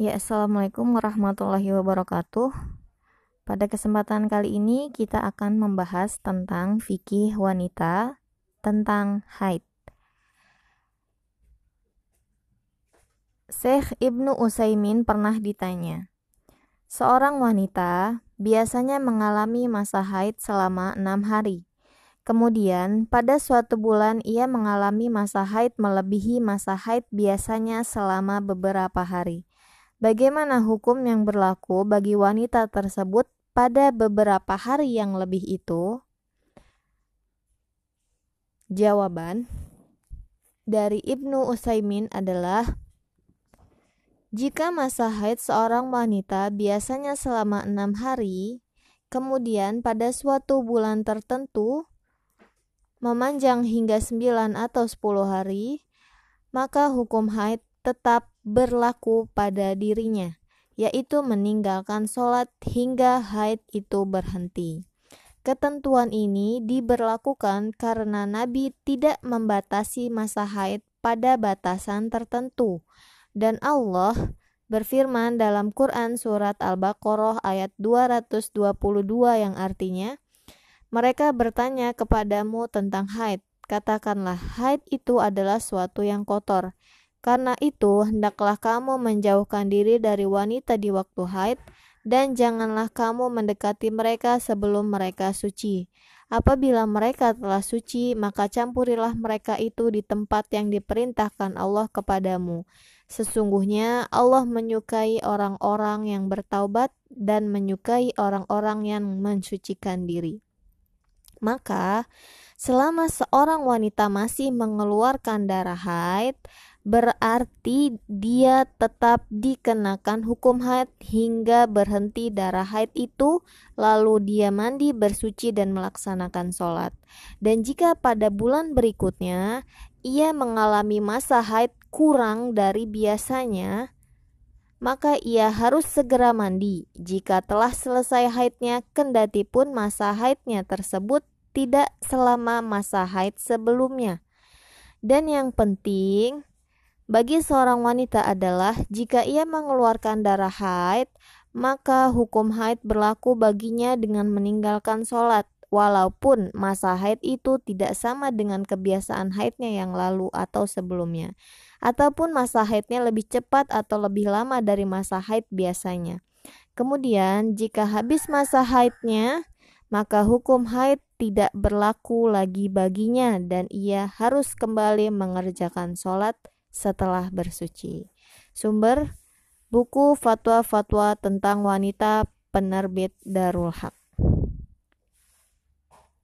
Ya, Assalamualaikum warahmatullahi wabarakatuh. Pada kesempatan kali ini kita akan membahas tentang fikih wanita tentang haid. Syekh Ibnu Utsaimin pernah ditanya, seorang wanita biasanya mengalami masa haid selama enam hari. Kemudian, pada suatu bulan ia mengalami masa haid melebihi masa haid biasanya selama beberapa hari. Bagaimana hukum yang berlaku bagi wanita tersebut pada beberapa hari yang lebih itu? Jawaban dari Ibnu Utsaimin adalah jika masa haid seorang wanita biasanya selama enam hari, kemudian pada suatu bulan tertentu memanjang hingga sembilan atau sepuluh hari, maka hukum haid tetap berlaku pada dirinya, yaitu meninggalkan sholat hingga haid itu berhenti. Ketentuan ini diberlakukan karena Nabi tidak membatasi masa haid pada batasan tertentu, dan Allah berfirman dalam Quran Surat Al-Baqarah ayat 222 yang artinya, Mereka bertanya kepadamu tentang haid, katakanlah haid itu adalah suatu yang kotor, karena itu, hendaklah kamu menjauhkan diri dari wanita di waktu haid, dan janganlah kamu mendekati mereka sebelum mereka suci. Apabila mereka telah suci, maka campurilah mereka itu di tempat yang diperintahkan Allah kepadamu. Sesungguhnya Allah menyukai orang-orang yang bertaubat dan menyukai orang-orang yang mensucikan diri. Maka, selama seorang wanita masih mengeluarkan darah haid, berarti dia tetap dikenakan hukum haid hingga berhenti darah haid itu, lalu dia mandi, bersuci, dan melaksanakan sholat. Dan jika pada bulan berikutnya ia mengalami masa haid kurang dari biasanya, maka ia harus segera mandi. Jika telah selesai haidnya, kendati pun masa haidnya tersebut tidak selama masa haid sebelumnya. Dan yang penting, bagi seorang wanita adalah jika ia mengeluarkan darah haid, maka hukum haid berlaku baginya dengan meninggalkan sholat, walaupun masa haid itu tidak sama dengan kebiasaan haidnya yang lalu atau sebelumnya, ataupun masa haidnya lebih cepat atau lebih lama dari masa haid biasanya. Kemudian, jika habis masa haidnya, maka hukum haid tidak berlaku lagi baginya dan ia harus kembali mengerjakan sholat setelah bersuci. Sumber buku fatwa-fatwa tentang wanita penerbit Darul Haq.